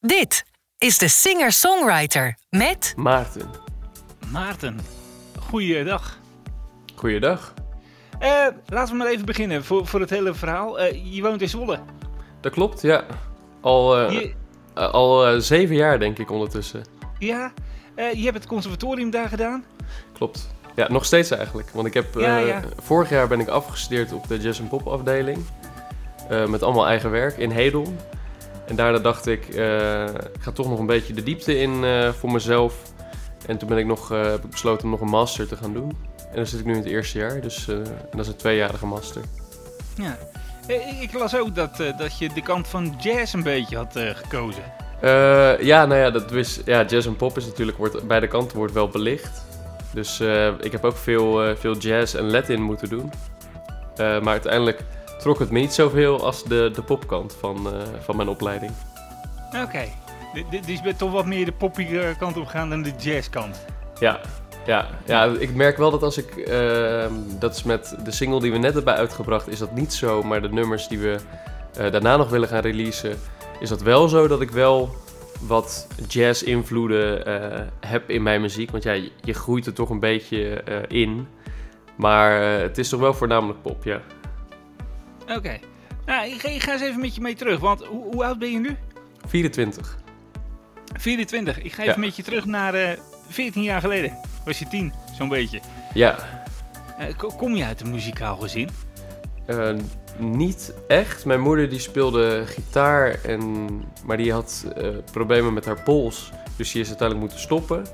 Dit is de singer-songwriter met Maarten. Maarten, goeiedag. Goeiedag. Eh laten we maar even beginnen voor, voor het hele verhaal. Eh, je woont in Zwolle. Dat klopt, ja. Al, eh, Je, al zeven jaar denk ik ondertussen. ja, eh, je hebt het conservatorium daar gedaan. Klopt. Ja, nog steeds eigenlijk. Want ik heb, eh, Ja, ja. vorig jaar ben ik afgestudeerd op de jazz en pop afdeling. Eh, met allemaal eigen werk in Hedel. En daarna dacht ik, eh, ik ga toch nog een beetje de diepte in eh, voor mezelf. En toen ben ik nog, eh, heb ik besloten om nog een master te gaan doen. En dan zit ik nu in het eerste jaar, dus en dat is een tweejarige master. Ja. Ik- las ook dat, dat je de kant van jazz een beetje had gekozen. Ja, nou ja, dat is, ja, jazz en pop is natuurlijk, wordt, beide kanten wordt wel belicht. Dus ik heb ook veel, veel jazz en Latin moeten doen. Maar uiteindelijk trok het me niet zoveel als de, de popkant van, eh, van mijn opleiding. Oké. D- d- Dus je bent toch wat meer de poppige kant op gegaan dan de jazzkant. Ja, ja, ja, ik merk wel dat als ik, ehm, dat is met de single die we net hebben uitgebracht, is dat niet zo. Maar de nummers die we eh, daarna nog willen gaan releasen, is dat wel zo dat ik wel wat jazz-invloeden eh, heb in mijn muziek. Want ja, je, groeit er toch een beetje in. Maar het is toch wel voornamelijk pop, ja. Oké. Nou, ik ga, ik ga eens even met je mee terug, want hoe, hoe oud ben je nu? 24. 24. Ik ga Ja. even met je terug naar eh 14 jaar geleden. Was je 10, zo'n beetje. Ja, Eh, ko- kom je uit een muzikaal gezin? Eh, niet echt. Mijn moeder die speelde gitaar, en, maar die had problemen met haar pols. Dus die is uiteindelijk moeten stoppen.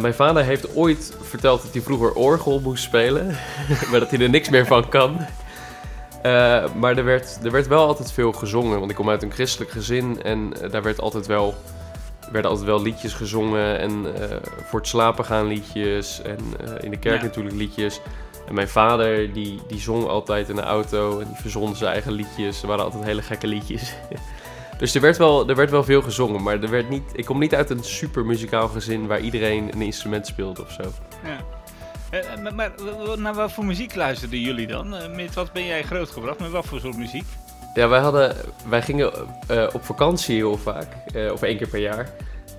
Mijn vader heeft ooit verteld dat hij vroeger orgel moest spelen. maar dat hij er niks meer van kan. Eh, maar er werd, er werd wel altijd veel gezongen. Want ik kom uit een christelijk gezin. En eh, daar werd altijd wel, werden altijd wel liedjes gezongen. En eh, voor het slapen gaan liedjes. En in de kerk Ja. natuurlijk liedjes. En mijn vader, die, die zong altijd in de auto en die verzon zijn eigen liedjes. Er waren altijd hele gekke liedjes. dus er werd, wel, er werd wel veel gezongen, maar er werd niet, ik kom niet uit een super muzikaal gezin waar iedereen een instrument speelde of zo. Ja. Eh, maar, maar naar wat voor muziek luisterden jullie dan? Eh, met wat ben jij grootgebracht? Met wat voor soort muziek? Ja, wij, hadden, wij gingen eh, op vakantie heel vaak, eh, of één keer per jaar.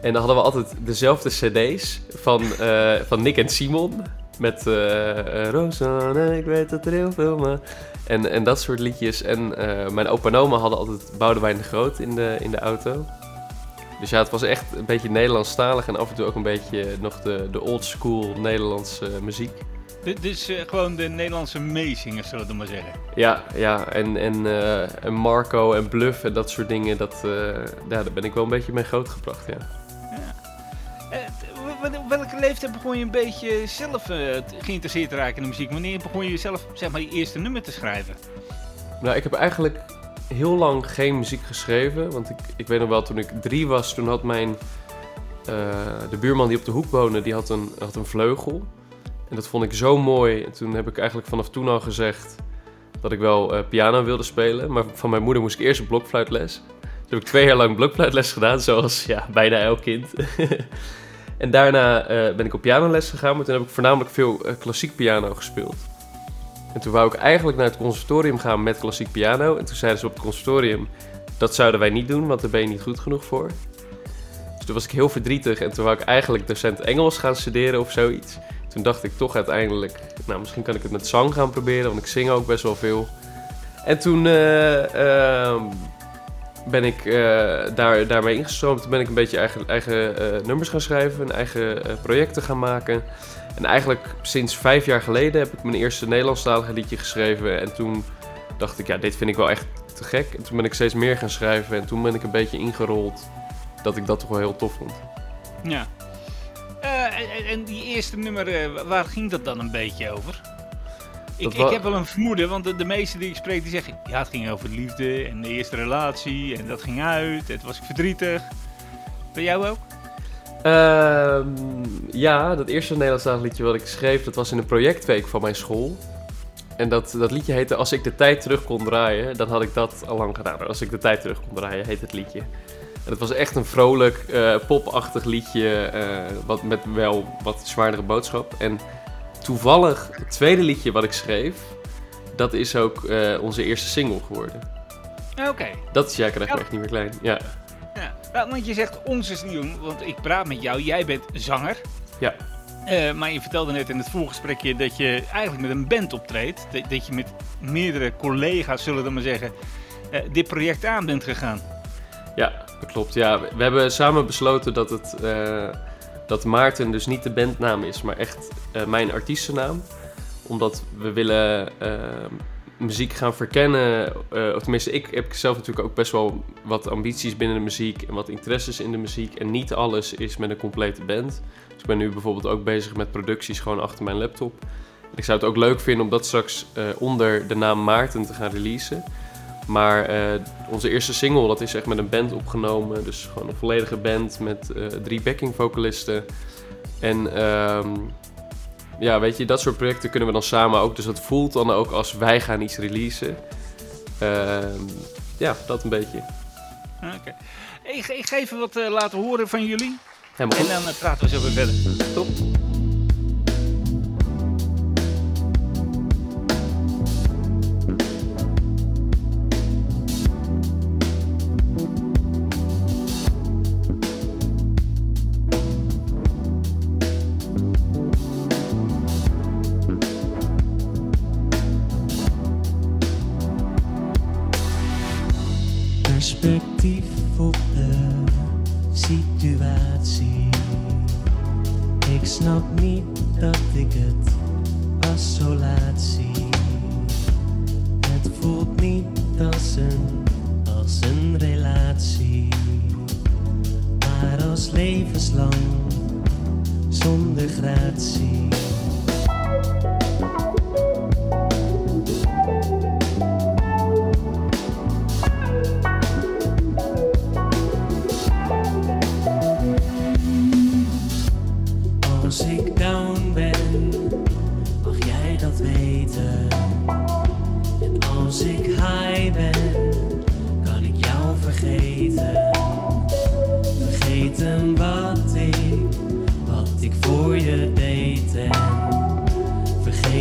En dan hadden we altijd dezelfde cd's van, eh, van Nick en Simon. Met eh eh, Rosanne, ik weet dat er heel veel maar... En, en dat soort liedjes. En eh, mijn opa en oma hadden altijd Boudewijn de Groot in de, in de auto. Dus ja, het was echt een beetje Nederlandstalig en af en toe ook een beetje nog de, de old school Nederlandse muziek. D- dus eh, gewoon de Nederlandse meezingers, zullen we maar zeggen. Ja, ja en, en, eh, en Marco en Bluff en dat soort dingen, dat, eh, ja, daar ben ik wel een beetje mee grootgebracht, ja. W- w- welke leeftijd begon je een beetje zelf geïnteresseerd te raken in de muziek? Wanneer begon je zelf zeg maar, je eerste nummer te schrijven? Nou, ik heb eigenlijk heel lang geen muziek geschreven. Want ik, ik weet nog wel, toen ik drie was, toen had mijn... eh, de buurman die op de hoek woonde, die had een, had een vleugel. En dat vond ik zo mooi. En toen heb ik eigenlijk vanaf toen al gezegd dat ik wel eh, piano wilde spelen. Maar van mijn moeder moest ik eerst een blokfluitles. Dus heb ik twee jaar lang blokfluitles gedaan, zoals ja, bijna elk kind. en daarna eh, ben ik op pianoles gegaan, maar toen heb ik voornamelijk veel klassiek piano gespeeld. En toen wou ik eigenlijk naar het conservatorium gaan met klassiek piano. En toen zeiden ze op het conservatorium, dat zouden wij niet doen, want daar ben je niet goed genoeg voor. Dus toen was ik heel verdrietig en toen wou ik eigenlijk docent Engels gaan studeren of zoiets. Toen dacht ik toch uiteindelijk, nou misschien kan ik het met zang gaan proberen, want ik zing ook best wel veel. En toen eh, ehm, ben ik eh, daar, daarmee ingestroomd. Toen ben ik een beetje eigen, eigen eh, nummers gaan schrijven en eigen eh, projecten gaan maken. En eigenlijk sinds vijf jaar geleden heb ik mijn eerste Nederlandstalige liedje geschreven. En toen dacht ik, ja, dit vind ik wel echt te gek. En toen ben ik steeds meer gaan schrijven. En toen ben ik een beetje ingerold dat ik dat toch wel heel tof vond. Ja. En, en die eerste nummer, waar ging dat dan een beetje over? Ik, ik heb wel een vermoeden, want de, de meesten die ik spreek, die zeggen... Ja, het ging over liefde en de eerste relatie en dat ging uit. Toen was ik verdrietig. Bij jou ook? Ehm, ja, dat eerste Nederlandstalig liedje wat ik schreef, dat was in een projectweek van mijn school. En dat, dat liedje heette Als ik de tijd terug kon draaien, dan had ik dat al lang gedaan. Als ik de tijd terug kon draaien, heet het liedje. En het was echt een vrolijk, eh, popachtig liedje, eh, wat met wel wat zwaardere boodschap. En toevallig, het tweede liedje wat ik schreef, dat is ook eh, onze eerste single geworden. Oké. Dat is, ja, ik krijg me Ja. echt niet meer klein. Ja. Ja. Nou, want je zegt onze sneeuw, want ik praat met jou. Jij bent zanger. Ja. Eh, maar je vertelde net in het voorgesprekje dat je eigenlijk met een band optreedt. Dat, dat je met meerdere collega's, zullen we maar zeggen, eh, dit project aan bent gegaan. Ja, dat klopt. Ja, we we hebben samen besloten dat, het, eh, dat Maarten dus niet de bandnaam is, maar echt eh, mijn artiestennaam. Omdat we willen eh, muziek gaan verkennen. eh, of tenminste, ik heb zelf natuurlijk ook best wel wat ambities binnen de muziek en wat interesses in de muziek. En niet alles is met een complete band. Dus ik ben nu bijvoorbeeld ook bezig met producties gewoon achter mijn laptop. Ik zou het ook leuk vinden om dat straks onder de naam Maarten te gaan releasen. Maar eh, onze eerste single, dat is echt met een band opgenomen. Dus gewoon een volledige band met eh, drie backing vocalisten. En ehm, ja, weet je, dat soort projecten kunnen we dan samen ook. Dus dat voelt dan ook als wij gaan iets releasen. Ehm, ja, dat een beetje. Oké. Ik, ik ga even wat eh, laten horen van jullie. Helemaal En dan praten we zo weer verder. Top. Situatie. Ik snap niet dat ik het pas zo laat zien. Het voelt niet als een, als een relatie, maar als levenslang zonder gratie.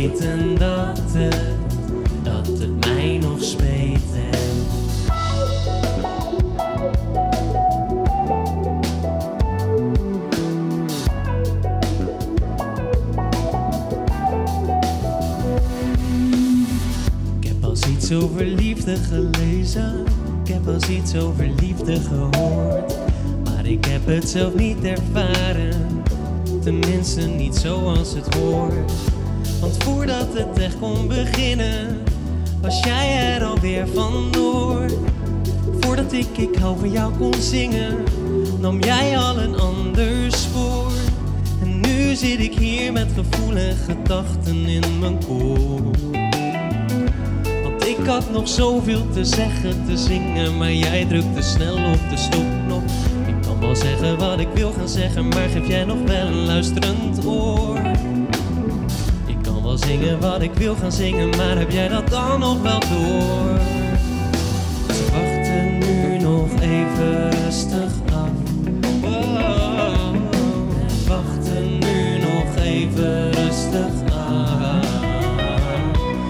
Vergeten dat het, dat het mij nog speet. Ik heb als iets over liefde gelezen. Ik heb als iets over liefde gehoord. Maar ik heb het zelf niet ervaren. Tenminste niet zoals het hoort. Want voordat het echt kon beginnen, was jij er alweer vandoor. Voordat ik ik hou van jou kon zingen, nam jij al een ander spoor. En nu zit ik hier met gevoel en gedachten in mijn kop. Want ik had nog zoveel te zeggen, te zingen, maar jij drukt te snel op de stopknop. Ik kan wel zeggen wat ik wil gaan zeggen, maar geef jij nog wel een luisterend oor? Zingen wat ik wil gaan zingen, maar heb jij dat dan nog wel door? Ze wachten nu nog even rustig af. Wachten nu nog even rustig af.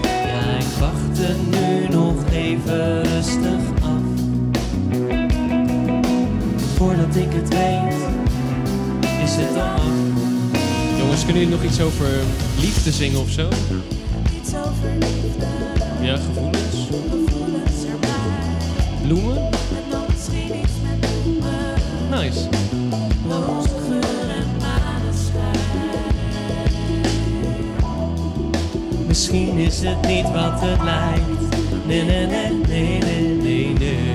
Ja, ik wacht nu nog even rustig af. Voordat ik het weet, is het al. Jongens, kunnen jullie nog iets over liefde zingen of zo? Iets over liefde, Ja, gevoelens? gevoelens erbij. Bloemen? En dan misschien iets met bloemen, Nice. rozengeur en maneschijn. Misschien is het niet wat het lijkt. Nee, nee, nee, nee, nee, nee, nee.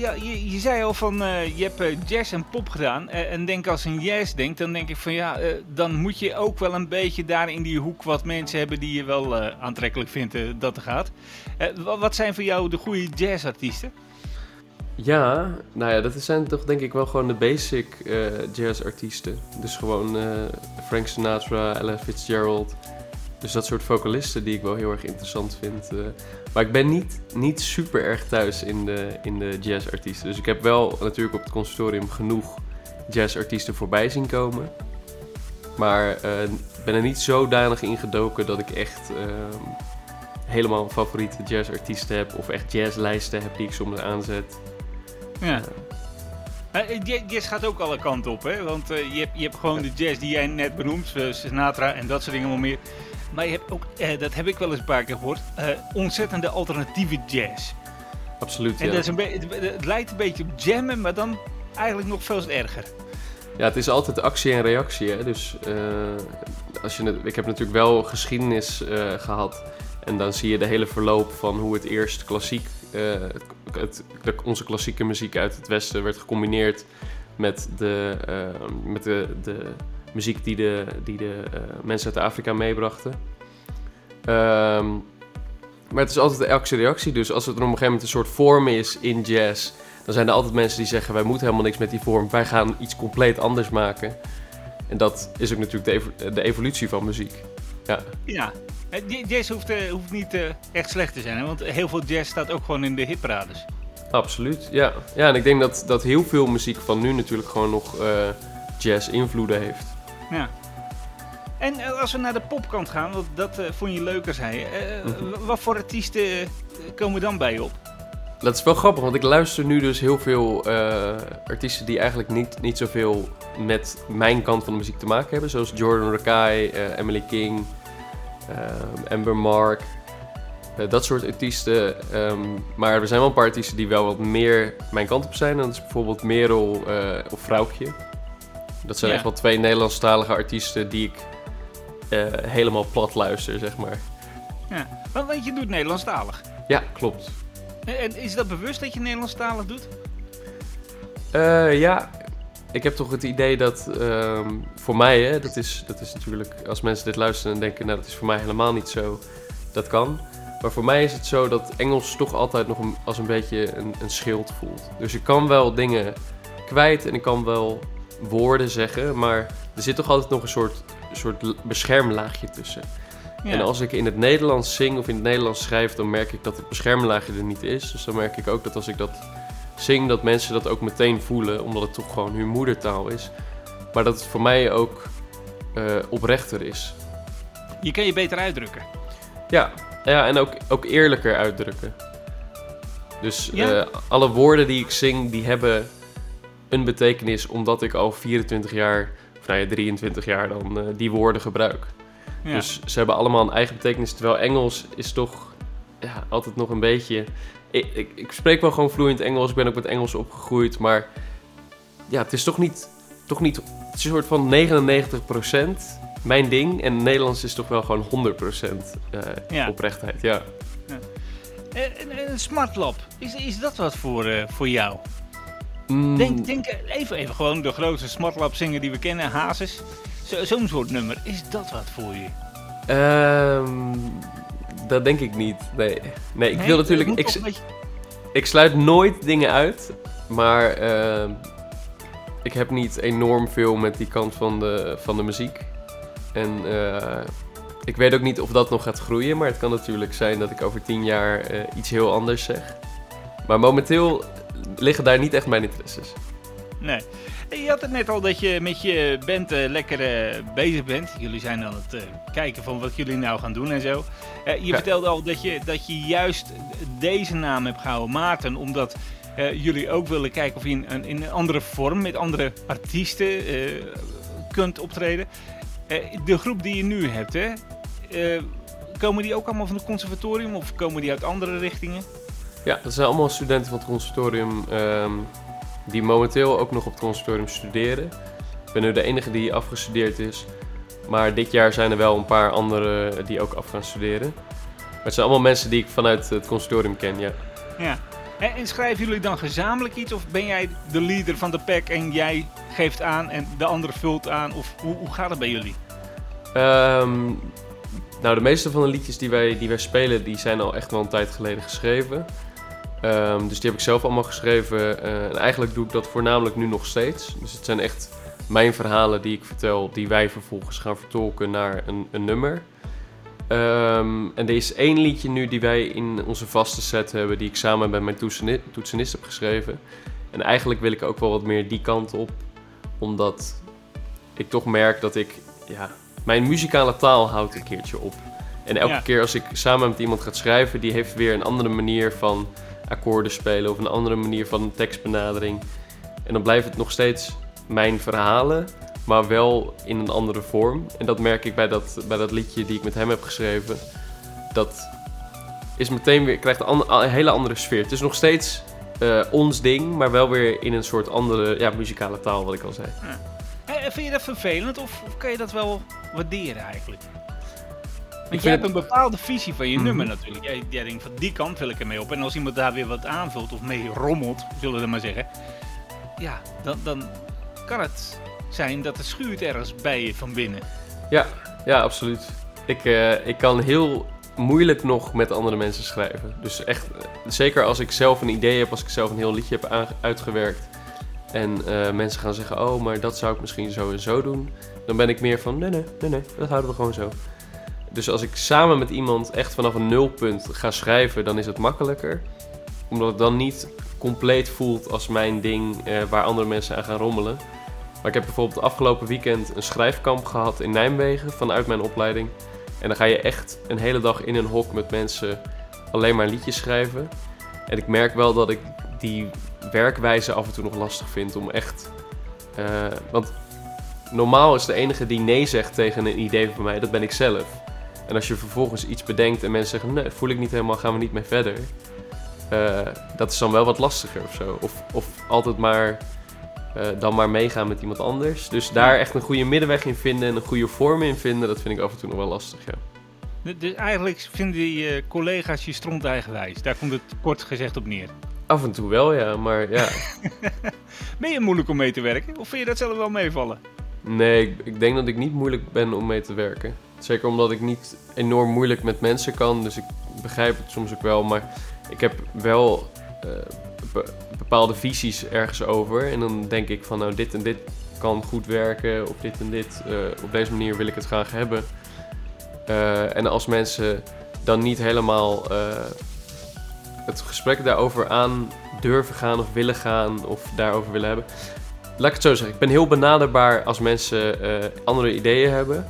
Je, je zei al van eh, je hebt eh, jazz en pop gedaan. Eh, en denk als een jazz denkt, dan denk ik van ja, dan moet je ook wel een beetje daar in die hoek wat mensen hebben die je wel aantrekkelijk vindt dat er gaat. Wa- wat zijn voor jou de goede jazzartiesten? Ja, nou ja, dat zijn toch denk ik wel gewoon de basic jazzartiesten. Dus gewoon Frank Sinatra, Ella Fitzgerald, dus dat soort vocalisten die ik wel heel erg interessant vind. eh. maar ik ben niet, niet super erg thuis in de, in de jazzartiesten. Dus ik heb wel natuurlijk op het conservatorium genoeg jazzartiesten voorbij zien komen. Maar ik ben er niet zodanig in gedoken dat ik echt ehm, helemaal favoriete jazzartiesten heb. Of echt jazzlijsten heb die ik soms aanzet. Ja. Eh, ja- Jazz gaat ook alle kanten op, hè? Want je, hebt, je hebt gewoon de jazz die jij net benoemt, Sinatra en dat soort dingen wel meer. Maar je hebt ook, eh, dat heb ik wel eens een paar keer gehoord, eh, ontzettende alternatieve jazz. Absoluut, En ja. dat is een het, het lijkt een beetje op jammen, maar dan eigenlijk nog veel erger. Ja, het is altijd actie en reactie. Hè? Dus eh, als je, ik heb natuurlijk wel geschiedenis eh, gehad. En dan zie je de hele verloop van hoe het eerst klassiek, het, onze klassieke muziek uit het Westen werd gecombineerd met de, met de, de muziek die de, die de eh, mensen uit Afrika meebrachten. Ehm, maar het is altijd de actie-reactie. Dus als er op een gegeven moment een soort vorm is in jazz, dan zijn er altijd mensen die zeggen: wij moeten helemaal niks met die vorm. Wij gaan iets compleet anders maken. En dat is ook natuurlijk de, de evolutie van muziek. Ja, Ja, Eh, jazz hoeft, eh, hoeft niet echt slecht te zijn, hè? want heel veel jazz staat ook gewoon in de hitparades. absoluut. Ja, ja en ik denk dat, dat heel veel muziek van nu natuurlijk gewoon nog jazz-invloeden heeft. Ja. En eh, als we naar de popkant gaan, want dat eh, vond je leuker, zei je. Wat voor artiesten eh, komen dan bij je op? Dat is wel grappig, want ik luister nu dus heel veel artiesten die eigenlijk niet, niet zoveel met mijn kant van de muziek te maken hebben. Zoals Jordan Rakai, Emily King, Amber Mark. dat soort artiesten. ehm, maar er zijn wel een paar artiesten die wel wat meer mijn kant op zijn. En dat is bijvoorbeeld Merel of Vrouwtje. Dat zijn Ja. echt wel twee Nederlandstalige artiesten die ik eh, helemaal plat luister, zeg maar. Ja. Want, je doet Nederlandstalig. Ja, klopt. Eh, En is dat bewust dat je Nederlandstalig doet? Eh, ja, ik heb toch het idee dat ehm, voor mij, hè, dat, is, dat is natuurlijk, als mensen dit luisteren en denken, nou dat is voor mij helemaal niet zo, dat kan. Maar voor mij is het zo dat Engels toch altijd nog een, als een beetje een, een schild voelt. Dus ik kan wel dingen kwijt en ik kan wel woorden zeggen, maar er zit toch altijd nog een soort, soort beschermlaagje tussen. Ja. En als ik in het Nederlands zing of in het Nederlands schrijf, dan merk ik dat het beschermlaagje er niet is. Dus dan merk ik ook dat als ik dat zing, dat mensen dat ook meteen voelen, omdat het toch gewoon hun moedertaal is. Maar dat het voor mij ook eh, oprechter is. Je kan je beter uitdrukken. Ja, ja en ook, ook eerlijker uitdrukken. Dus Ja. eh, alle woorden die ik zing, die hebben een betekenis omdat ik al 24 jaar, of nou ja, 23 jaar dan, eh, die woorden gebruik. Ja. Dus ze hebben allemaal een eigen betekenis. Terwijl Engels is toch ja, altijd nog een beetje. Ik, ik, ik spreek wel gewoon vloeiend Engels. Ik ben ook met Engels opgegroeid. Maar ja, het is toch niet. Toch niet het is een soort van 99% mijn ding. En Nederlands is toch wel gewoon 100% eh Ja. oprechtheid. Ja. Een, een smartlab, is, is dat wat voor, eh, voor jou? Mm, Denk, denk even, even gewoon de grootste smartlab zinger die we kennen, Hazes. Zo- Zo'n soort nummer, is dat wat voor je? ehm, dat denk ik niet. Nee, nee ik Nee, wil natuurlijk. Ik, Ik sluit nooit dingen uit, maar ehm, ik heb niet enorm veel met die kant van de, van de muziek. En eh, ik weet ook niet of dat nog gaat groeien, maar het kan natuurlijk zijn dat ik over tien jaar eh, iets heel anders zeg. Maar momenteel liggen daar niet echt mijn interesses. Nee. Je had het net al dat je met je band eh, lekker eh, bezig bent. Jullie zijn aan het eh, kijken van wat jullie nou gaan doen en zo. Je Ja. vertelde al dat je, dat je juist deze naam hebt gehouden, Maarten, omdat jullie ook willen kijken of je in, een- in een andere vorm met andere artiesten kunt optreden. De groep die je nu hebt, hè, komen die ook allemaal van het conservatorium of komen die uit andere richtingen? Ja, dat zijn allemaal studenten van het conservatorium ehm, die momenteel ook nog op het conservatorium studeren. Ik ben nu de enige die afgestudeerd is. Maar dit jaar zijn er wel een paar anderen die ook af gaan studeren. Maar het zijn allemaal mensen die ik vanuit het conservatorium ken, ja. Ja. En, en schrijven jullie dan gezamenlijk iets? Of ben jij de leader van de pack en jij geeft aan en de andere vult aan? Of hoe, hoe gaat het bij jullie? Ehm, nou, de meeste van de liedjes die wij, die wij spelen, die zijn al echt wel een tijd geleden geschreven. Ehm, dus die heb ik zelf allemaal geschreven. eh, en eigenlijk doe ik dat voornamelijk nu nog steeds. Dus het zijn echt mijn verhalen die ik vertel, die wij vervolgens gaan vertolken naar een, een nummer. Ehm, en er is één liedje nu die wij in onze vaste set hebben, die ik samen met mijn toetseni- toetsenist heb geschreven. En eigenlijk wil ik ook wel wat meer die kant op, omdat ik toch merk dat ik, ja, mijn muzikale taal houdt een keertje op. En elke Ja. keer als ik samen met iemand ga schrijven, die heeft weer een andere manier van akkoorden spelen of een andere manier van tekstbenadering. En dan blijft het nog steeds mijn verhalen, maar wel in een andere vorm. En dat merk ik bij dat, bij dat liedje die ik met hem heb geschreven. Dat is meteen weer, krijgt een, hele andere sfeer. Het is nog steeds eh, ons ding, maar wel weer in een soort andere ja, muzikale taal, wat ik al zei. Eh, vind je dat vervelend of kan je dat wel waarderen eigenlijk? Want jij hebt het- een bepaalde visie van je Mhm. nummer natuurlijk. Jij, jij denkt van die kant wil ik ermee op. En als iemand daar weer wat aanvult of mee rommelt, zullen we maar zeggen. Ja, dan, dan kan het zijn dat het schuurt ergens bij je van binnen. Ja, ja absoluut. Ik, eh, ik kan heel moeilijk nog met andere mensen schrijven. Dus echt, eh, zeker als ik zelf een idee heb, als ik zelf een heel liedje heb uitgewerkt. En eh, mensen gaan zeggen, oh, maar dat zou ik misschien zo en zo doen. Dan ben ik meer van, nee, nee, nee, nee, dat houden we gewoon zo. Dus als ik samen met iemand echt vanaf een nulpunt ga schrijven, dan is het makkelijker. Omdat het dan niet compleet voelt als mijn ding eh, waar andere mensen aan gaan rommelen. Maar ik heb bijvoorbeeld afgelopen weekend een schrijfkamp gehad in Nijmegen vanuit mijn opleiding. En dan ga je echt een hele dag in een hok met mensen alleen maar liedjes schrijven. En ik merk wel dat ik die werkwijze af en toe nog lastig vind om echt... eh, want normaal is de enige die nee zegt tegen een idee van mij, dat ben ik zelf. En als je vervolgens iets bedenkt en mensen zeggen, nee, voel ik niet helemaal, gaan we niet mee verder. eh, dat is dan wel wat lastiger of zo. Of, of altijd maar eh, dan maar meegaan met iemand anders. Dus daar echt een goede middenweg in vinden en een goede vorm in vinden, dat vind ik af en toe nog wel lastig, ja. Dus- eigenlijk vinden die eh, collega's je stront eigenwijs. Daar komt het kort gezegd op neer. Af en toe wel, ja, maar ja. Ben je moeilijk om mee te werken? Of vind je dat zelf wel meevallen? Nee, ik, ik denk dat ik niet moeilijk ben om mee te werken. Zeker omdat ik niet enorm moeilijk met mensen kan, dus ik begrijp het soms ook wel. Maar ik heb wel eh, be- bepaalde visies ergens over. En dan denk ik van, nou, dit en dit kan goed werken, of dit en dit, eh, op deze manier wil ik het graag hebben. Eh, en als mensen dan niet helemaal het gesprek daarover aan durven gaan of willen gaan of daarover willen hebben. Laat ik het zo zeggen. Ik ben heel benaderbaar als mensen andere ideeën hebben.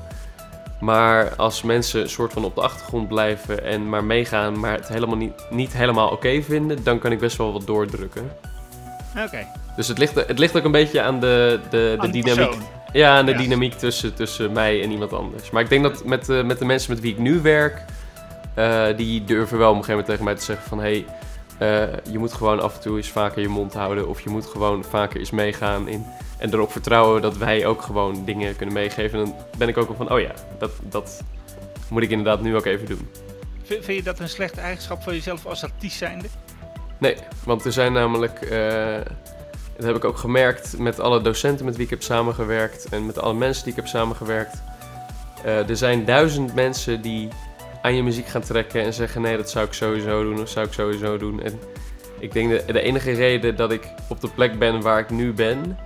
Maar als mensen een soort van op de achtergrond blijven en maar meegaan, maar het helemaal niet, niet helemaal oké vinden, dan kan ik best wel wat doordrukken. Oké. Dus het ligt, het ligt ook een beetje aan de, de, de Aan dynamiek. persoon. Ja, aan de Ja. dynamiek tussen, tussen mij en iemand anders. Maar ik denk dat met, de met de mensen met wie ik nu werk, eh, die durven wel op een gegeven moment tegen mij te zeggen van... Hey, eh, je moet gewoon af en toe eens vaker je mond houden. Of je moet gewoon vaker eens meegaan in... En erop vertrouwen dat wij ook gewoon dingen kunnen meegeven. En dan ben ik ook wel van, oh ja, dat, dat moet ik inderdaad nu ook even doen. Vind, vind je dat een slechte eigenschap van jezelf als artiest zijnde? Nee, want er zijn namelijk, eh, dat heb ik ook gemerkt met alle docenten met wie ik heb samengewerkt en met alle mensen die ik heb samengewerkt. Eh, er zijn duizend mensen die aan je muziek gaan trekken en zeggen nee, dat zou ik sowieso doen of zou ik sowieso doen. En ik denk de, enige reden dat ik op de plek ben waar ik nu ben,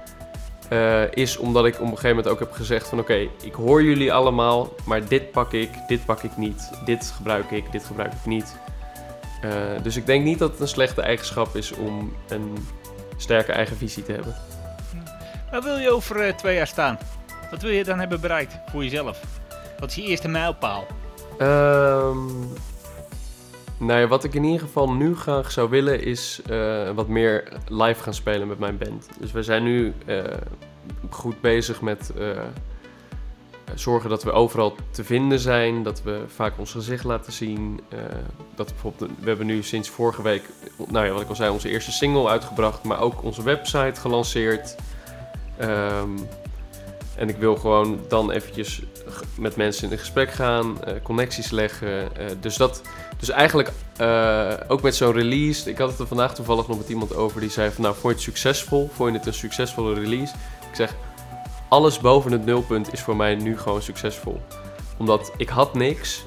eh, is omdat ik op een gegeven moment ook heb gezegd van oké, ik hoor jullie allemaal, maar dit pak ik, dit pak ik niet, dit gebruik ik, dit gebruik ik niet. Eh, dus ik denk niet dat het een slechte eigenschap is om een sterke eigen visie te hebben. Waar wil je over eh, twee jaar staan? Wat wil je dan hebben bereikt voor jezelf? Wat is je eerste mijlpaal? Ehm nou ja, wat ik in ieder geval nu graag zou willen is eh, wat meer live gaan spelen met mijn band. Dus we zijn nu eh, goed bezig met eh, zorgen dat we overal te vinden zijn, dat we vaak ons gezicht laten zien. dat we, bijvoorbeeld, we hebben nu sinds vorige week, nou ja, wat ik al zei, onze eerste single uitgebracht, maar ook onze website gelanceerd. Ehm, en ik wil gewoon dan eventjes met mensen in gesprek gaan, eh, connecties leggen. eh, dus, dat, dus eigenlijk eh, ook met zo'n release. Ik had het er vandaag toevallig nog met iemand over die zei van nou, vond je het succesvol? Vond je het een succesvolle release? Ik zeg, alles boven het nulpunt is voor mij nu gewoon succesvol. Omdat ik had niks.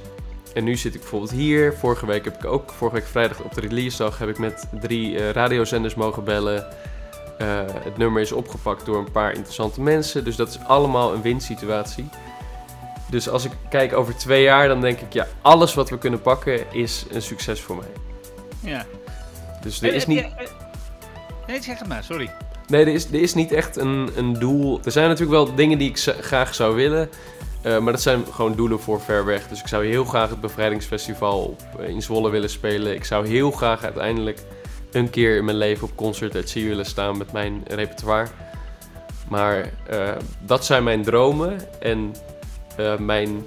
En nu zit ik bijvoorbeeld hier. Vorige week heb ik ook, vorige week vrijdag op de release dag, heb ik met drie radiozenders mogen bellen. Het nummer is opgepakt door een paar interessante mensen. Dus dat is allemaal een winsituatie. Dus als ik kijk over twee jaar, dan denk ik, ja, alles wat we kunnen pakken is een succes voor mij. Ja. Dus er is niet, eh, Nee, zeg het maar, sorry. nee, er is, er is niet echt een, een doel. Er zijn natuurlijk wel dingen die ik graag zou willen. eh, maar dat zijn gewoon doelen voor ver weg. Dus ik zou heel graag het Bevrijdingsfestival op, eh, in Zwolle willen spelen. Ik zou heel graag uiteindelijk een keer in mijn leven op Concert at Sea willen staan met mijn repertoire. Maar dat zijn mijn dromen. En eh, mijn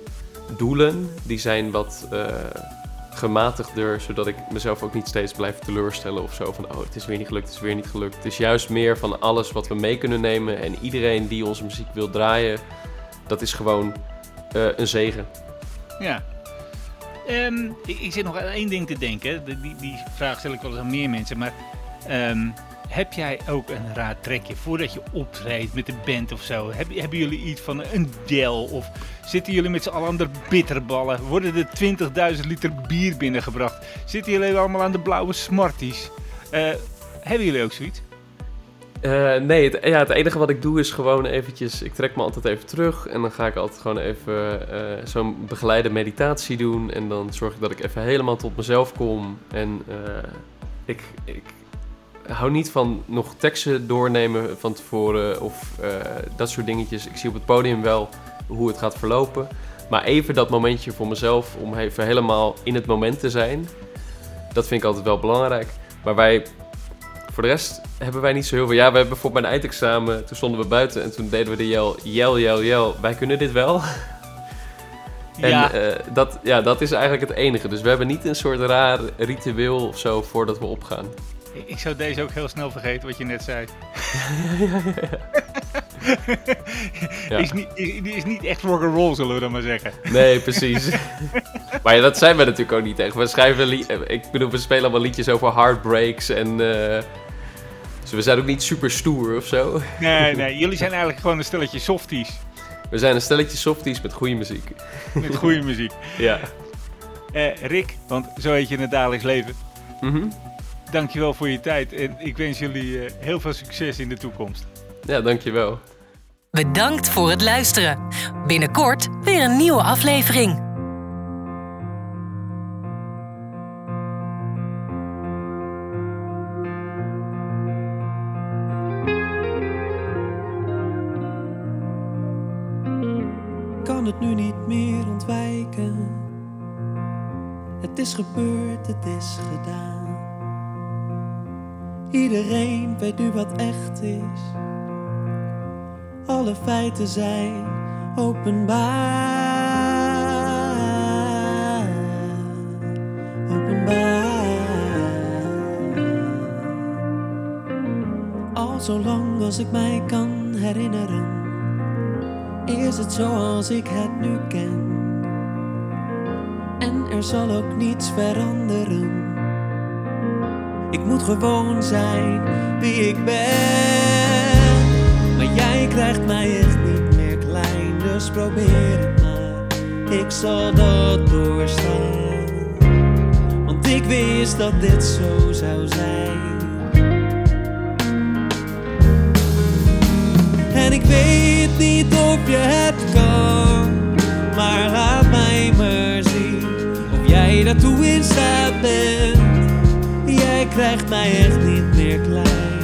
doelen, die zijn wat eh, gematigder. Zodat ik mezelf ook niet steeds blijf teleurstellen of zo. Van, oh, het is weer niet gelukt, het is weer niet gelukt. Het is juist meer van alles wat we mee kunnen nemen. En iedereen die onze muziek wil draaien, dat is gewoon eh, een zegen. Ja. Ehm, ik, ik zit nog aan één ding te denken. De- die, die vraag stel ik wel eens aan meer mensen. Maar ehm, heb jij ook een raar trekje voordat je optreedt met de band of zo? Heb, hebben jullie iets van een del? Of zitten jullie met z'n allen aan de bitterballen? Worden er 20.000 liter bier binnengebracht? Zitten jullie allemaal aan de blauwe smarties? Eh, hebben jullie ook zoiets? Eh, nee, het, ja, het enige wat ik doe is gewoon eventjes... Ik trek me altijd even terug en dan ga ik altijd gewoon even eh, zo'n begeleide meditatie doen. En dan zorg ik dat ik even helemaal tot mezelf kom. En ik, ik hou niet van nog teksten doornemen van tevoren of eh, dat soort dingetjes. Ik zie op het podium wel hoe het gaat verlopen. Maar even dat momentje voor mezelf om even helemaal in het moment te zijn. Dat vind ik altijd wel belangrijk. Maar wij voor de rest hebben wij niet zo heel veel. Ja, we hebben voor mijn eindexamen, toen stonden we buiten en toen deden we de yell, yell, yell, yell. Wij kunnen dit wel. En ja, eh, dat, ja, dat is eigenlijk het enige. Dus we hebben niet een soort raar ritueel of zo voordat we opgaan. Ik- zou deze ook heel snel vergeten wat je net zei. Ja. Is, niet, is, is niet echt rock'n'roll, zullen we dan maar zeggen. Nee, precies. maar ja, dat zijn we natuurlijk ook niet echt. We schrijven, eh, ik bedoel, we spelen allemaal liedjes over heartbreaks en... eh, dus we zijn ook niet super stoer of zo. Nee, nee, jullie zijn eigenlijk gewoon een stelletje softies. We zijn een stelletje softies met goede muziek. Met goede muziek. Ja. Eh, Rick, want zo heet je in het dagelijks leven. Mhm. Dankjewel voor je tijd en ik wens jullie eh, heel veel succes in de toekomst. Ja, dankjewel. Bedankt voor het luisteren. Binnenkort weer een nieuwe aflevering. kan het nu niet meer ontwijken. Het is gebeurd, het is gedaan. Iedereen weet nu wat echt is. Alle feiten zijn openbaar. Openbaar. Al zolang als ik mij kan herinneren is het zoals ik het nu ken. En er zal ook niets veranderen. Ik moet gewoon zijn wie ik ben. Maar jij krijgt mij echt niet meer klein, dus probeer het maar. Ik zal dat doorstaan. Want ik wist dat dit zo zou zijn. En ik weet niet of je het kan, maar laat mij maar zien of jij daartoe in staat bent. Krijgt mij echt niet meer klein.